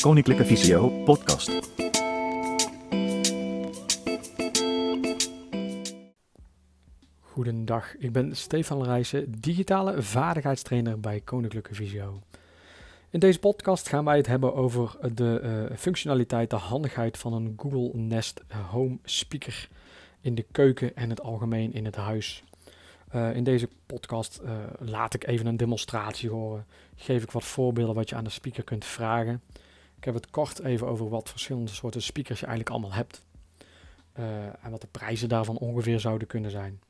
Koninklijke Visio podcast. Goedendag, ik ben Stefan Rijssen, digitale vaardigheidstrainer bij Koninklijke Visio. In deze podcast gaan wij het hebben over de uh, functionaliteit, de handigheid van een Google Nest Home Speaker in de keuken en het algemeen in het huis. Uh, in deze podcast uh, laat ik even een demonstratie horen. Geef ik wat voorbeelden wat je aan de speaker kunt vragen. Ik heb het kort even over wat verschillende soorten speakers je eigenlijk allemaal hebt. Uh, en wat de prijzen daarvan ongeveer zouden kunnen zijn.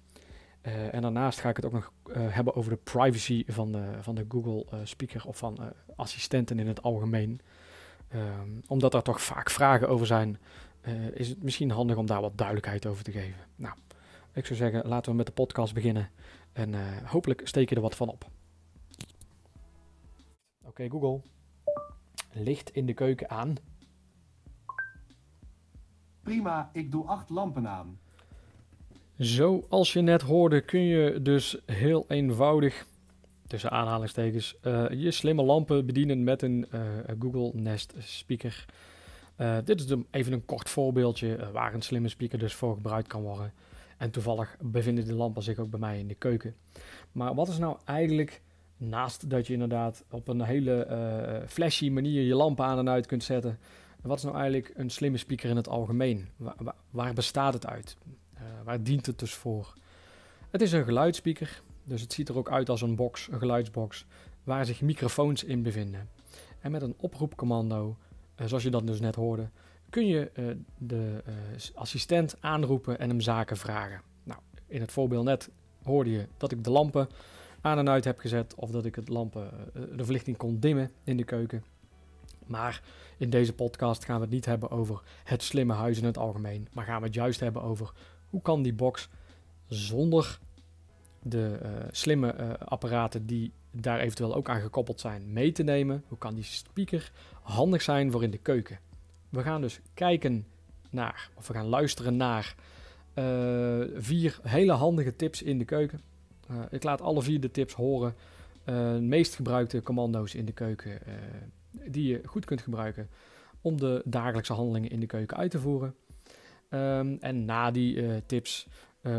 en daarnaast ga ik het ook nog hebben over de privacy van de, van de Google speaker of van assistenten in het algemeen. Ehm, omdat er toch vaak vragen over zijn, is het misschien handig om daar wat duidelijkheid over te geven. Nou, ik zou zeggen, laten we met de podcast beginnen. En hopelijk steek je er wat van op. Oké, Google. Licht in de keuken aan. Prima, ik doe acht lampen aan. Zoals je net hoorde, kun je dus heel eenvoudig, tussen aanhalingstekens, uh, je slimme lampen bedienen met een uh, Google Nest speaker. Uh, dit is even een kort voorbeeldje waar een slimme speaker dus voor gebruikt kan worden. En toevallig bevinden de lampen zich ook bij mij in de keuken. Maar wat is nou eigenlijk, naast dat je inderdaad op een hele uh, flashy manier je lampen aan en uit kunt zetten, wat is nou eigenlijk een slimme speaker in het algemeen? Waar, bestaat het uit? Uh, waar dient het dus voor? Het is een geluidsspeaker, dus het ziet er ook uit als een box, een geluidsbox, waar zich microfoons in bevinden. En met een oproepcommando, uh, zoals je dat dus net hoorde, kun je de assistent aanroepen en hem zaken vragen. Nou, in het voorbeeld net hoorde je dat ik de lampen aan en uit heb gezet of dat ik het lampen, uh, de verlichting kon dimmen in de keuken. Maar in deze podcast gaan we het niet hebben over het slimme huis in het algemeen, maar gaan we het juist hebben over hoe kan die box zonder de slimme apparaten die daar eventueel ook aan gekoppeld zijn mee te nemen. Hoe kan die speaker handig zijn voor in de keuken? We gaan dus kijken naar, of we gaan luisteren naar vier hele handige tips in de keuken. Uh, ik laat alle vier de tips horen. De meest gebruikte commando's in de keuken die je goed kunt gebruiken om de dagelijkse handelingen in de keuken uit te voeren. Um, en na die tips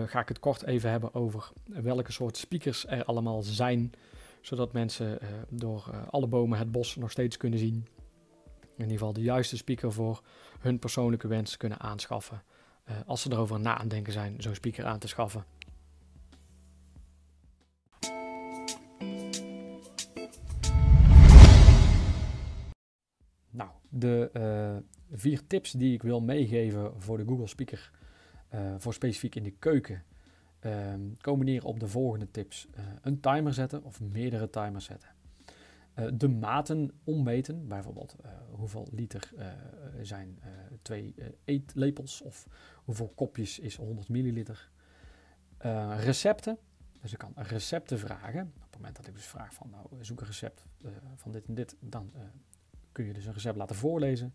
ga ik het kort even hebben over welke soort speakers er allemaal zijn, zodat mensen door alle bomen het bos nog steeds kunnen zien in ieder geval de juiste speaker voor hun persoonlijke wens kunnen aanschaffen. Als ze erover na aan denken zijn zo'n speaker aan te schaffen. Nou, de uh, vier tips die ik wil meegeven voor de Google Speaker, uh, voor specifiek in de keuken, komen neer op de volgende tips. een timer zetten of meerdere timers zetten. De maten ommeten, bijvoorbeeld hoeveel liter zijn twee eetlepels of hoeveel kopjes is 100 milliliter. recepten, dus ik kan recepten vragen. Op het moment dat ik dus vraag van nou zoek een recept van dit en dit, dan kun je dus een recept laten voorlezen.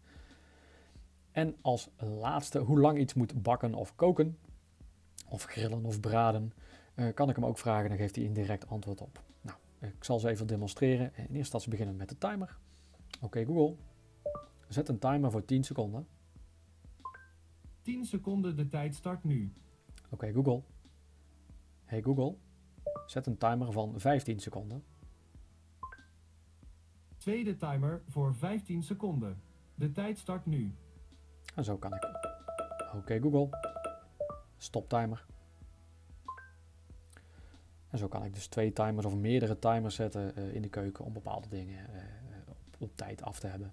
En als laatste, hoe lang iets moet bakken of koken, of grillen of braden, kan ik hem ook vragen, dan geeft hij indirect antwoord op. Ik zal ze even demonstreren. In eerste instantie beginnen met de timer. Oké Google, zet een timer voor 10 seconden. 10 seconden, de tijd start nu. Oké Google. Hey Google, zet een timer van 15 seconden. Tweede timer voor 15 seconden. De tijd start nu. En zo kan ik. Oké Google, stop timer. En zo kan ik dus twee timers of meerdere timers zetten uh, in de keuken om bepaalde dingen uh, op, tijd af te hebben.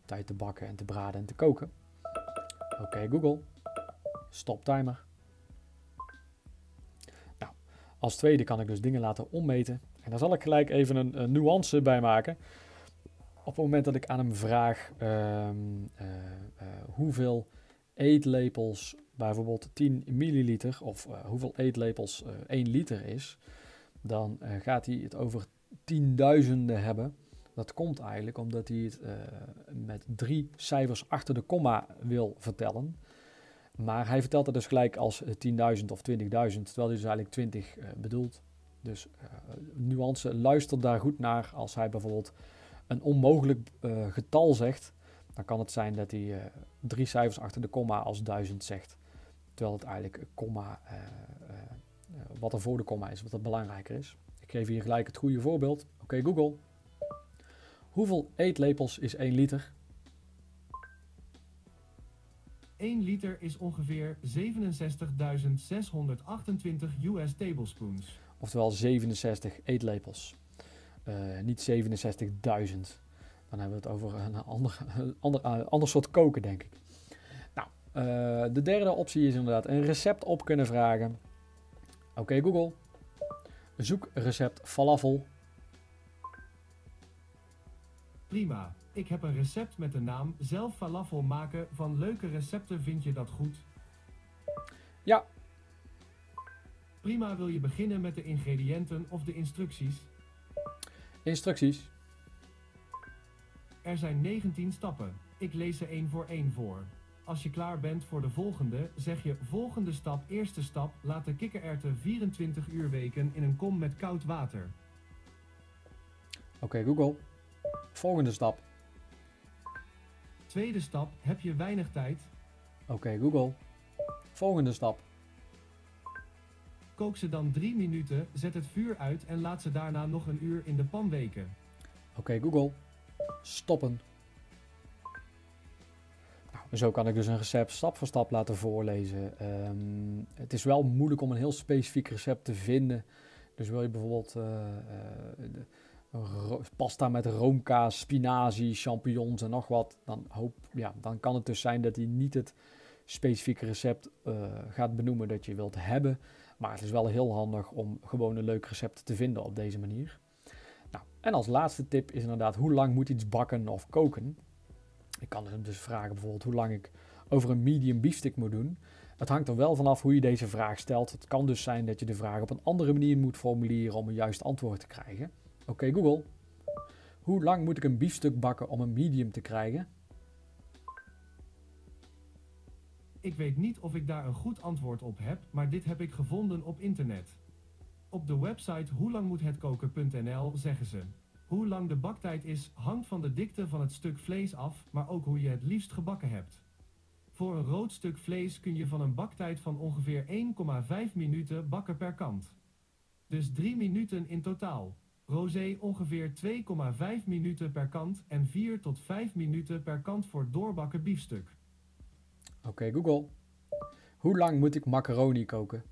Op tijd te bakken en te braden en te koken. Oké okay, Google, stop timer. Nou, als tweede kan ik dus dingen laten ommeten. En daar zal ik gelijk even een, een nuance bij maken. Op het moment dat ik aan hem vraag uh, hoeveel eetlepels bijvoorbeeld 10 milliliter of hoeveel eetlepels 1 liter is, dan gaat hij het over tienduizenden hebben. Dat komt eigenlijk omdat hij het met drie cijfers achter de komma wil vertellen. Maar hij vertelt het dus gelijk als 10.000 of 20.000, terwijl hij dus eigenlijk 20 uh, bedoelt. Dus nuance, luister daar goed naar als hij bijvoorbeeld een onmogelijk getal zegt. dan kan het zijn dat hij eh, drie cijfers achter de komma als 1000 zegt. Terwijl het eigenlijk een komma, eh, eh, wat er voor de komma is, wat het belangrijker is. Ik geef hier gelijk het goede voorbeeld. Oké Google, hoeveel eetlepels is 1 liter? 1 liter is ongeveer 67.628 US tablespoons. Oftewel 67 eetlepels. Eh, niet 67.000. Dan hebben we het over een ander, een ander, ander soort koken, denk ik. Nou, eh, de derde optie is inderdaad een recept op kunnen vragen. Oké Google, zoek recept falafel. Prima. Ik heb een recept met de naam zelf falafel maken van leuke recepten. Vind je dat goed? Ja, Prima. Wil je beginnen met de ingrediënten of de instructies? Instructies. Er zijn 19 stappen. Ik lees ze één voor één voor. Als je klaar bent voor de volgende, zeg je volgende stap, eerste stap, laat de kikkererwten 24 uur weken in een kom met koud water. Oké Google, volgende stap. Tweede stap, heb je weinig tijd? Oké Google, volgende stap. Kook ze dan 3 minuten, zet het vuur uit en laat ze daarna nog een uur in de pan weken. Oké Google, stoppen. Nou, zo kan ik dus een recept stap voor stap laten voorlezen. Ehm, het is wel moeilijk om een heel specifiek recept te vinden. Dus wil je bijvoorbeeld eh, eh, pasta met roomkaas, spinazie, champignons en nog wat, dan, hoop, ja, dan kan het dus zijn dat hij niet het specifieke recept eh, gaat benoemen dat je wilt hebben. Maar het is wel heel handig om gewoon een leuk recept te vinden op deze manier. Nou, en als laatste tip is inderdaad hoe lang moet iets bakken of koken. Ik kan hem dus vragen bijvoorbeeld hoe lang ik over een medium biefstuk moet doen. Het hangt er wel vanaf hoe je deze vraag stelt. Het kan dus zijn dat je de vraag op een andere manier moet formuleren om een juist antwoord te krijgen. Oké Google, hoe lang moet ik een biefstuk bakken om een medium te krijgen? Ik weet niet of ik daar een goed antwoord op heb, maar dit heb ik gevonden op internet. Op de website hoelangmoethetkoken.nl zeggen ze: Hoe lang de baktijd is, hangt van de dikte van het stuk vlees af, maar ook hoe je het liefst gebakken hebt. Voor een rood stuk vlees kun je van een baktijd van ongeveer 1,5 minuten bakken per kant. Dus 3 minuten in totaal. Rosé ongeveer 2,5 minuten per kant en 4 tot 5 minuten per kant voor doorbakken biefstuk. Oké Google, hoe lang moet ik macaroni koken?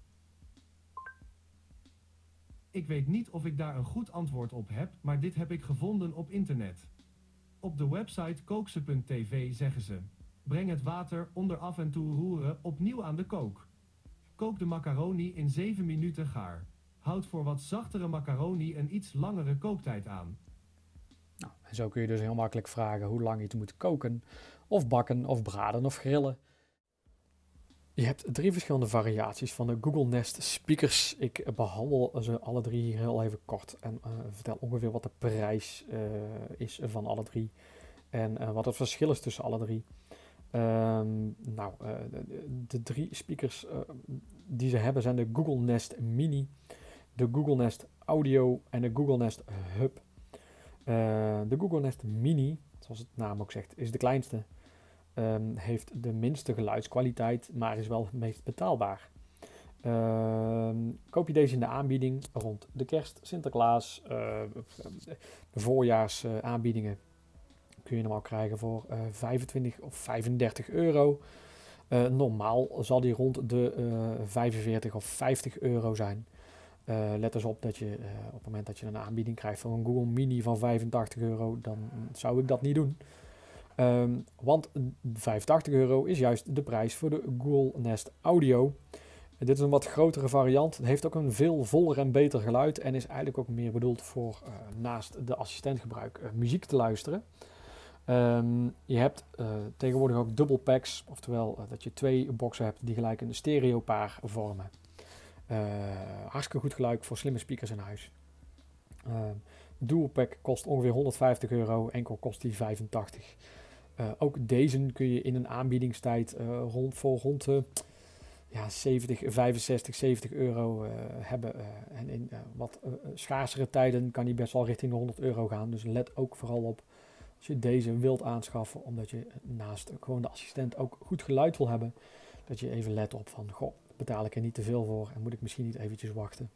Ik weet niet of ik daar een goed antwoord op heb, maar dit heb ik gevonden op internet. Op de website kookse.tv zeggen ze: Breng het water onder af en toe roeren opnieuw aan de kook. Kook de macaroni in 7 minuten gaar. Houd voor wat zachtere macaroni een iets langere kooktijd aan. Nou, en zo kun je dus heel makkelijk vragen hoe lang iets moet koken, of bakken, of braden, of grillen. Je hebt drie verschillende variaties van de Google Nest speakers. Ik behandel ze alle drie hier heel even kort en eh, vertel ongeveer wat de prijs eh, is van alle drie en eh, wat het verschil is tussen alle drie. Ehm, nou, de, de drie speakers die ze hebben zijn de Google Nest Mini, de Google Nest Audio en de Google Nest Hub. De Google Nest Mini, zoals het naam ook zegt, is de kleinste. Ehm, heeft de minste geluidskwaliteit, maar is wel het meest betaalbaar. Ehm, koop je deze in de aanbieding rond de kerst, Sinterklaas, eh, de voorjaarsaanbiedingen kun je hem al krijgen voor eh 25 of 35 euro. Eh, normaal zal die rond de eh 45 of 50 euro zijn. Eh, let dus op dat je eh, op het moment dat je een aanbieding krijgt voor een Google Mini van 85 euro, dan zou ik dat niet doen. Ehm, want 85 euro is juist de prijs voor de Google Nest Audio. Dit is een wat grotere variant. Het heeft ook een veel voller en beter geluid en is eigenlijk ook meer bedoeld voor eh, naast de assistentgebruik eh, muziek te luisteren. Ehm, je hebt eh, tegenwoordig ook double packs, oftewel dat je twee boxen hebt die gelijk een stereopaar vormen. Hartstikke goed geluid voor slimme speakers in huis. Ehm, dual pack kost ongeveer 150 euro, enkel kost die 85. Eh, ook deze kun je in een aanbiedingstijd eh, rond, voor rond de ja, 70, 65, 70 euro eh, hebben. en in wat schaarsere tijden kan die best wel richting de 100 euro gaan. Dus let ook vooral op Als je deze wilt aanschaffen, omdat je naast gewoon de assistent ook goed geluid wil hebben, dat je even let op van, goh, betaal ik er niet te veel voor en moet ik misschien niet eventjes wachten.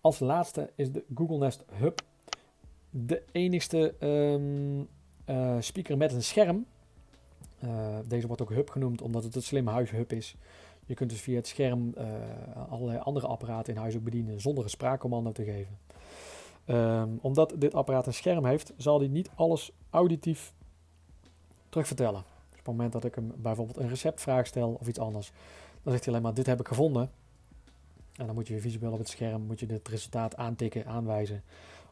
Als laatste is de Google Nest Hub. De enigste um, uh, speaker met een scherm. Uh, deze wordt ook Hub genoemd omdat het een slimme huishub is. Je kunt dus via het scherm uh, allerlei andere apparaten in huis ook bedienen zonder een spraakcommando te geven. Um, omdat dit apparaat een scherm heeft, zal hij niet alles auditief terugvertellen. Dus op het moment dat ik hem bijvoorbeeld een receptvraag stel of iets anders, dan zegt hij alleen maar dit heb ik gevonden. En dan moet je visueel op het scherm moet je het resultaat aantikken, aanwijzen,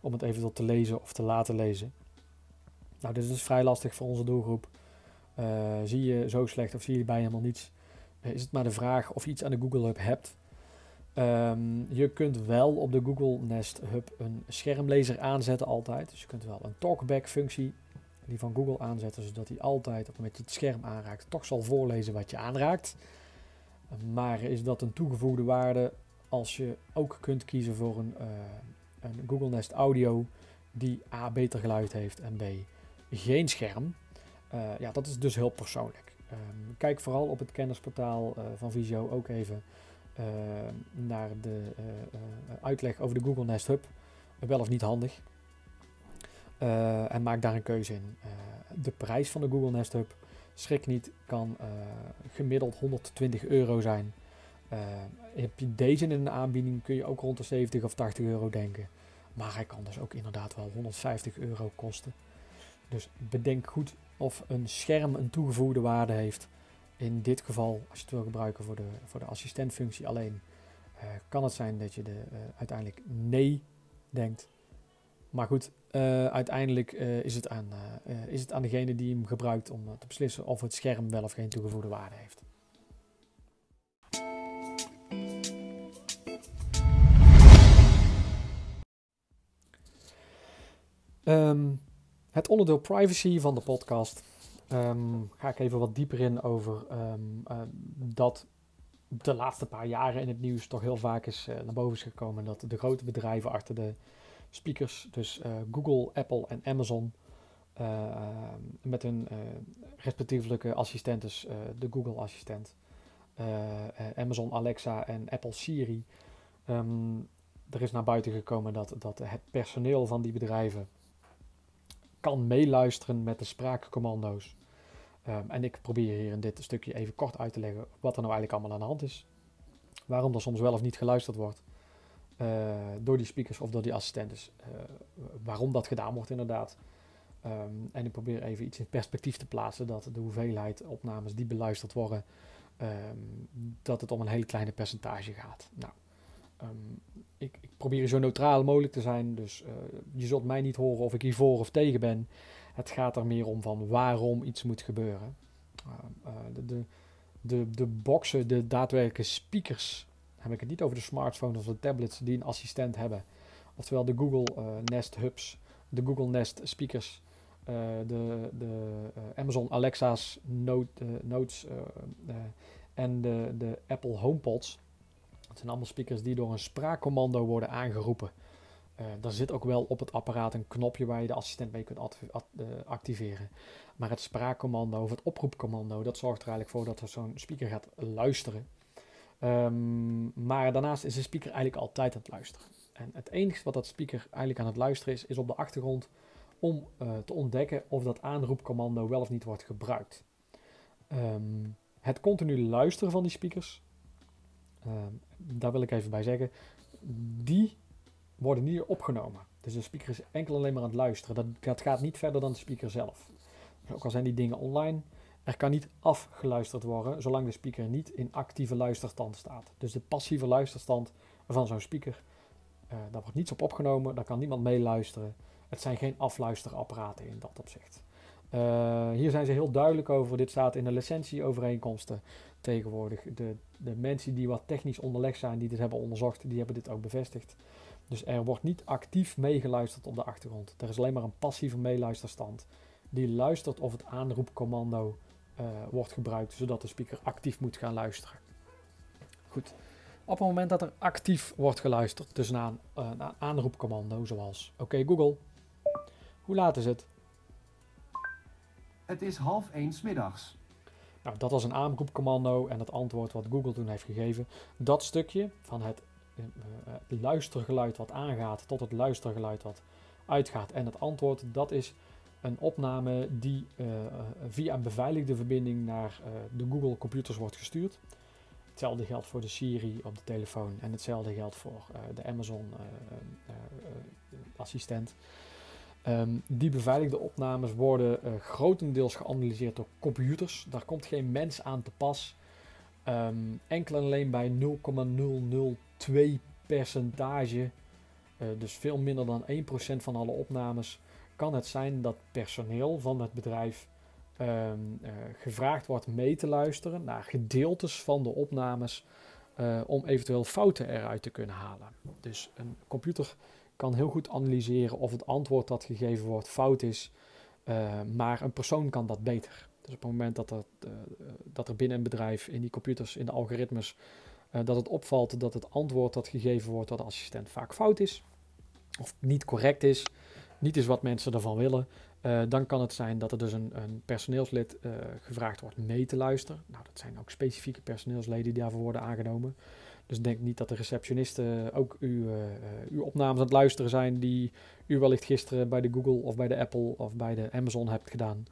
om het eventueel te lezen of te laten lezen. Nou, dit is dus vrij lastig voor onze doelgroep. Uh, zie je zo slecht of zie je bij helemaal niets, uh, is het maar de vraag of je iets aan de Google Hub hebt. Um, je kunt wel op de Google Nest Hub een schermlezer aanzetten altijd. Dus je kunt wel een talkback functie die van Google aanzetten, zodat hij altijd op het moment dat je het scherm aanraakt, toch zal voorlezen wat je aanraakt. Maar is dat een toegevoegde waarde als je ook kunt kiezen voor een, uh, een Google Nest Audio die A beter geluid heeft en B geen scherm? Uh, ja, dat is dus heel persoonlijk. Um, kijk vooral op het kennisportaal uh, van Visio ook even naar de uitleg over de Google Nest Hub. Wel of niet handig. en maak daar een keuze in. de prijs van de Google Nest Hub schrik niet, kan gemiddeld 120 euro zijn. Heb je deze in een aanbieding, kun je ook rond de 70 of 80 euro denken. Maar hij kan dus ook inderdaad wel 150 euro kosten. Dus bedenk goed of een scherm een toegevoegde waarde heeft. In dit geval, als je het wil gebruiken voor de, voor de assistentfunctie alleen, uh, kan het zijn dat je de, uiteindelijk nee denkt. Maar goed, uh, uiteindelijk is, het aan, is het aan degene die hem gebruikt om te beslissen of het scherm wel of geen toegevoegde waarde heeft. Um, het onderdeel privacy van de podcast. Um, ga ik even wat dieper in over um, dat de laatste paar jaren in het nieuws toch heel vaak is naar boven is gekomen dat de grote bedrijven achter de speakers, dus uh, Google, Apple en Amazon, met hun respectievelijke assistentes, de Google Assistent, Amazon Alexa en Apple Siri. Um, er is naar buiten gekomen dat, dat het personeel van die bedrijven kan meeluisteren met de spraakcommando's. Um, en ik probeer hier in dit stukje even kort uit te leggen wat er nou eigenlijk allemaal aan de hand is. Waarom er soms wel of niet geluisterd wordt. Uh, door die speakers of door die assistentes. Uh, waarom dat gedaan wordt inderdaad. Um, en ik probeer even iets in perspectief te plaatsen dat de hoeveelheid opnames die beluisterd worden, um, dat het om een hele kleine percentage gaat. Nou, um, ik, ik, probeer zo neutraal mogelijk te zijn, dus uh, je zult mij niet horen of ik hier voor of tegen ben. Het gaat er meer om van waarom iets moet gebeuren. de, de, de, de boxen, de daadwerkelijke speakers heb ik het niet over de smartphones of de tablets die een assistent hebben. Oftewel de Google uh, Nest Hubs, de Google Nest speakers, de, de Amazon Alexa's Note, Notes en de, de Apple HomePods. Dat zijn allemaal speakers die door een spraakcommando worden aangeroepen. daar zit ook wel op het apparaat een knopje waar je de assistent mee kunt activeren. Maar het spraakcommando of het oproepcommando, dat zorgt er eigenlijk voor dat zo'n speaker gaat luisteren. Um, maar daarnaast is de speaker eigenlijk altijd aan het luisteren. En het enige wat dat speaker eigenlijk aan het luisteren is, is op de achtergrond om uh, te ontdekken of dat aanroepcommando wel of niet wordt gebruikt. Um, het continu luisteren van die speakers, um, daar wil ik even bij zeggen, die worden niet opgenomen. Dus de speaker is enkel alleen maar aan het luisteren. Dat, gaat niet verder dan de speaker zelf. Dus ook al zijn die dingen online, er kan niet afgeluisterd worden zolang de speaker niet in actieve luisterstand staat. Dus de passieve luisterstand van zo'n speaker, uh, daar wordt niets op opgenomen, daar kan niemand meeluisteren. Het zijn geen afluisterapparaten in dat opzicht. Uh, hier zijn ze heel duidelijk over. Dit staat in de licentieovereenkomsten tegenwoordig. De, de mensen die wat technisch onderlegd zijn, die dit hebben onderzocht, die hebben dit ook bevestigd. Dus er wordt niet actief meegeluisterd op de achtergrond. Er is alleen maar een passieve meeluisterstand. Die luistert of het aanroepcommando uh, wordt gebruikt, zodat de speaker actief moet gaan luisteren. Goed. Op het moment dat er actief wordt geluisterd, dus uh, naar een aanroepcommando, zoals: Oké Google, hoe laat is het? Het is half één middags. Nou, dat was een aanroepcommando en het antwoord wat Google toen heeft gegeven. Dat stukje van het uh, luistergeluid wat aangaat tot het luistergeluid wat uitgaat en het antwoord, dat is een opname die uh, via een beveiligde verbinding naar de Google computers wordt gestuurd. Hetzelfde geldt voor de Siri op de telefoon en hetzelfde geldt voor de Amazon assistent. Um, die beveiligde opnames worden uh, grotendeels geanalyseerd door computers. Daar komt geen mens aan te pas. Um, enkel en alleen bij 0,002 percentage, uh, dus veel minder dan 1% van alle opnames, kan het zijn dat personeel van het bedrijf um, uh, gevraagd wordt mee te luisteren naar gedeeltes van de opnames om eventueel fouten eruit te kunnen halen. Dus een computer kan heel goed analyseren of het antwoord dat gegeven wordt fout is, uh, maar een persoon kan dat beter. Dus op het moment dat er, uh, dat er binnen een bedrijf, in die computers, in de algoritmes, uh, dat het opvalt dat het antwoord dat gegeven wordt door de assistent vaak fout is, of niet correct is, niet is wat mensen ervan willen, dan kan het zijn dat er dus een, een personeelslid gevraagd wordt mee te luisteren. Nou, dat zijn ook specifieke personeelsleden die daarvoor worden aangenomen. Dus denk niet dat de receptionisten ook uw, uh, uw opnames aan het luisteren zijn die u wellicht gisteren bij de Google of bij de Apple of bij de Amazon hebt gedaan.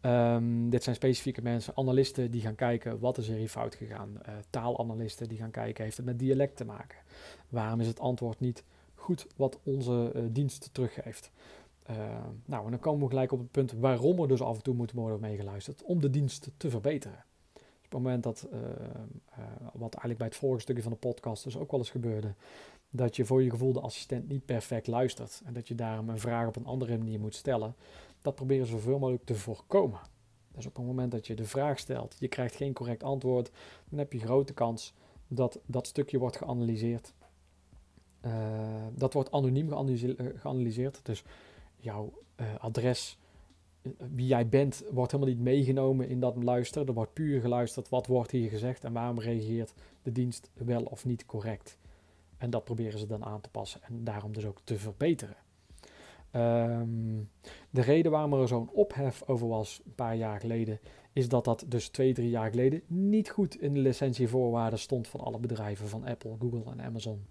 Um, dit zijn specifieke mensen, analisten die gaan kijken wat is er hier fout gegaan. Uh, taalanalisten die gaan kijken, heeft het met dialect te maken? Waarom is het antwoord niet goed wat onze uh, dienst teruggeeft? Uh, nou, en dan komen we gelijk op het punt waarom er dus af en toe moet worden meegeluisterd om de dienst te verbeteren het moment dat, uh, uh, wat eigenlijk bij het vorige stukje van de podcast dus ook wel eens gebeurde, dat je voor je gevoel de assistent niet perfect luistert en dat je daarom een vraag op een andere manier moet stellen, dat proberen zoveel mogelijk te voorkomen. Dus op het moment dat je de vraag stelt, je krijgt geen correct antwoord, dan heb je grote kans dat dat stukje wordt geanalyseerd. Uh, dat wordt anoniem geanalyseerd, dus jouw adres wie jij bent wordt helemaal niet meegenomen in dat luisteren. Er wordt puur geluisterd wat wordt hier gezegd en waarom reageert de dienst wel of niet correct. En dat proberen ze dan aan te passen en daarom dus ook te verbeteren. Um, de reden waarom er zo'n ophef over was een paar jaar geleden, is dat dat dus twee, drie jaar geleden niet goed in de licentievoorwaarden stond van alle bedrijven van Apple, Google en Amazon.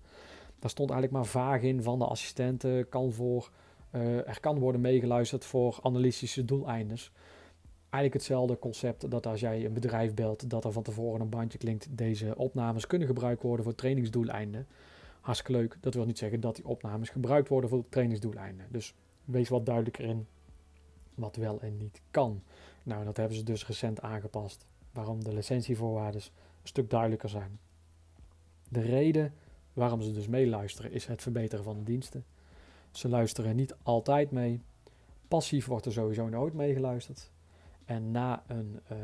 Daar stond eigenlijk maar vaag in van de assistenten kan voor uh, er kan worden meegeluisterd voor analytische doeleinden. Eigenlijk hetzelfde concept dat als jij een bedrijf belt, dat er van tevoren een bandje klinkt. Deze opnames kunnen gebruikt worden voor trainingsdoeleinden. Hartstikke leuk. Dat wil niet zeggen dat die opnames gebruikt worden voor trainingsdoeleinden. Dus wees wat duidelijker in wat wel en niet kan. Nou, dat hebben ze dus recent aangepast. Waarom de licentievoorwaarden een stuk duidelijker zijn. De reden waarom ze dus meeluisteren is het verbeteren van de diensten. Ze luisteren niet altijd mee. Passief wordt er sowieso nooit meegeluisterd. En na een, uh,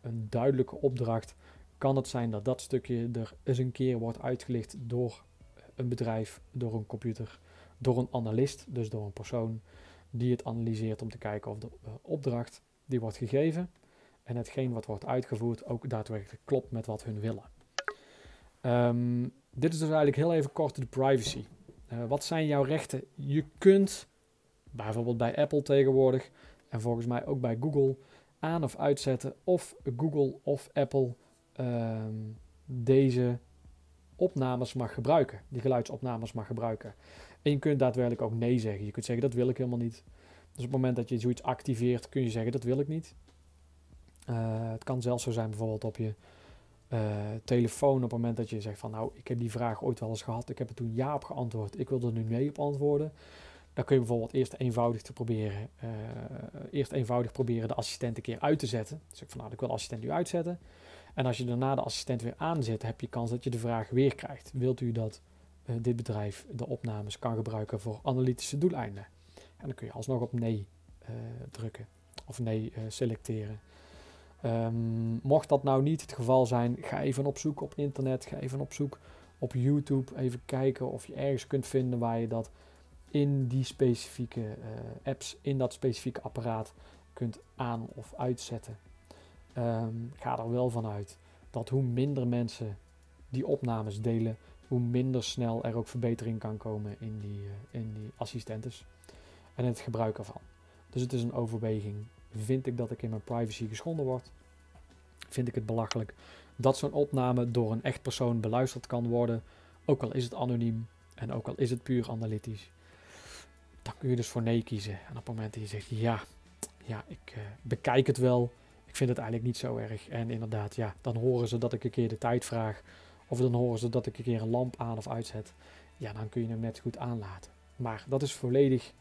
een duidelijke opdracht kan het zijn dat dat stukje er eens een keer wordt uitgelicht door een bedrijf, door een computer, door een analist, dus door een persoon die het analyseert om te kijken of de uh, opdracht die wordt gegeven en hetgeen wat wordt uitgevoerd ook daadwerkelijk klopt met wat hun willen. Um, dit is dus eigenlijk heel even kort de privacy. Uh, wat zijn jouw rechten? Je kunt, bijvoorbeeld bij Apple tegenwoordig, en volgens mij ook bij Google, aan of uitzetten of Google of Apple uh, deze opnames mag gebruiken, die geluidsopnames mag gebruiken. En je kunt daadwerkelijk ook nee zeggen. Je kunt zeggen dat wil ik helemaal niet. Dus op het moment dat je zoiets activeert, kun je zeggen dat wil ik niet. Uh, het kan zelfs zo zijn bijvoorbeeld op je uh, telefoon op het moment dat je zegt van nou, ik heb die vraag ooit wel eens gehad, ik heb er toen ja op geantwoord, ik wil er nu nee op antwoorden. Dan kun je bijvoorbeeld eerst eenvoudig te proberen, uh, eerst eenvoudig proberen de assistent een keer uit te zetten. Dus ik van nou, ik wil de assistent nu uitzetten. En als je daarna de assistent weer aanzet, heb je kans dat je de vraag weer krijgt. Wilt u dat uh, dit bedrijf de opnames kan gebruiken voor analytische doeleinden? En dan kun je alsnog op nee drukken of nee selecteren. Um, mocht dat nou niet het geval zijn, ga even op zoek op internet, ga even op zoek op YouTube, even kijken of je ergens kunt vinden waar je dat in die specifieke uh, apps, in dat specifieke apparaat kunt aan- of uitzetten. Um, ga er wel vanuit dat hoe minder mensen die opnames delen, hoe minder snel er ook verbetering kan komen in die, uh, in die assistentes en het gebruik ervan. Dus het is een overweging Vind ik dat ik in mijn privacy geschonden word? Vind ik het belachelijk dat zo'n opname door een echt persoon beluisterd kan worden, ook al is het anoniem en ook al is het puur analytisch? Dan kun je dus voor nee kiezen. En op het moment dat je zegt ja, ja ik uh, bekijk het wel, ik vind het eigenlijk niet zo erg. En inderdaad, ja, dan horen ze dat ik een keer de tijd vraag. Of dan horen ze dat ik een keer een lamp aan of uitzet. Ja, dan kun je hem net goed aanlaten. Maar dat is volledig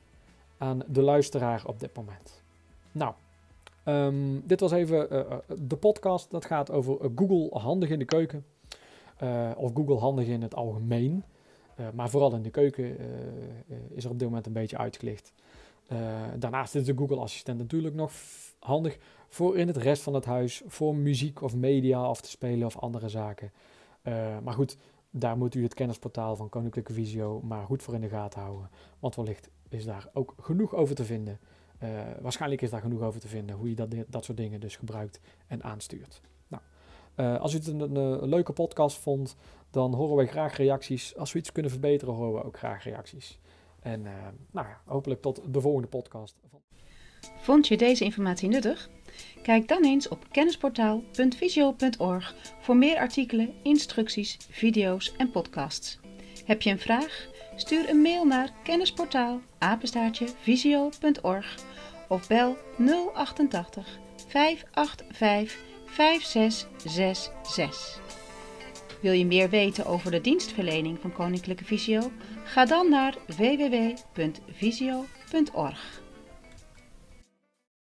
aan de luisteraar op dit moment. Nou, um, dit was even uh, de podcast. Dat gaat over Google handig in de keuken. Of Google handig in het algemeen. maar vooral in de keuken is er op dit moment een beetje uitgelicht. daarnaast is de Google Assistent natuurlijk nog handig voor in het rest van het huis. Voor muziek of media af te spelen of andere zaken. maar goed, daar moet u het kennisportaal van Koninklijke Visio maar goed voor in de gaten houden. Want wellicht is daar ook genoeg over te vinden. Uh, waarschijnlijk is daar genoeg over te vinden hoe je dat, dat soort dingen dus gebruikt en aanstuurt. Nou, uh, als u het een, leuke podcast vond, dan horen wij graag reacties. Als we iets kunnen verbeteren, horen we ook graag reacties. En uh, nou ja, hopelijk tot de volgende podcast. Vond je deze informatie nuttig? Kijk dan eens op kennisportaal.visio.org voor meer artikelen, instructies, video's en podcasts. Heb je een vraag? Stuur een mail naar kennisportaal visio.org of bel 088 585 5666. Wil je meer weten over de dienstverlening van Koninklijke Visio? Ga dan naar www.visio.org.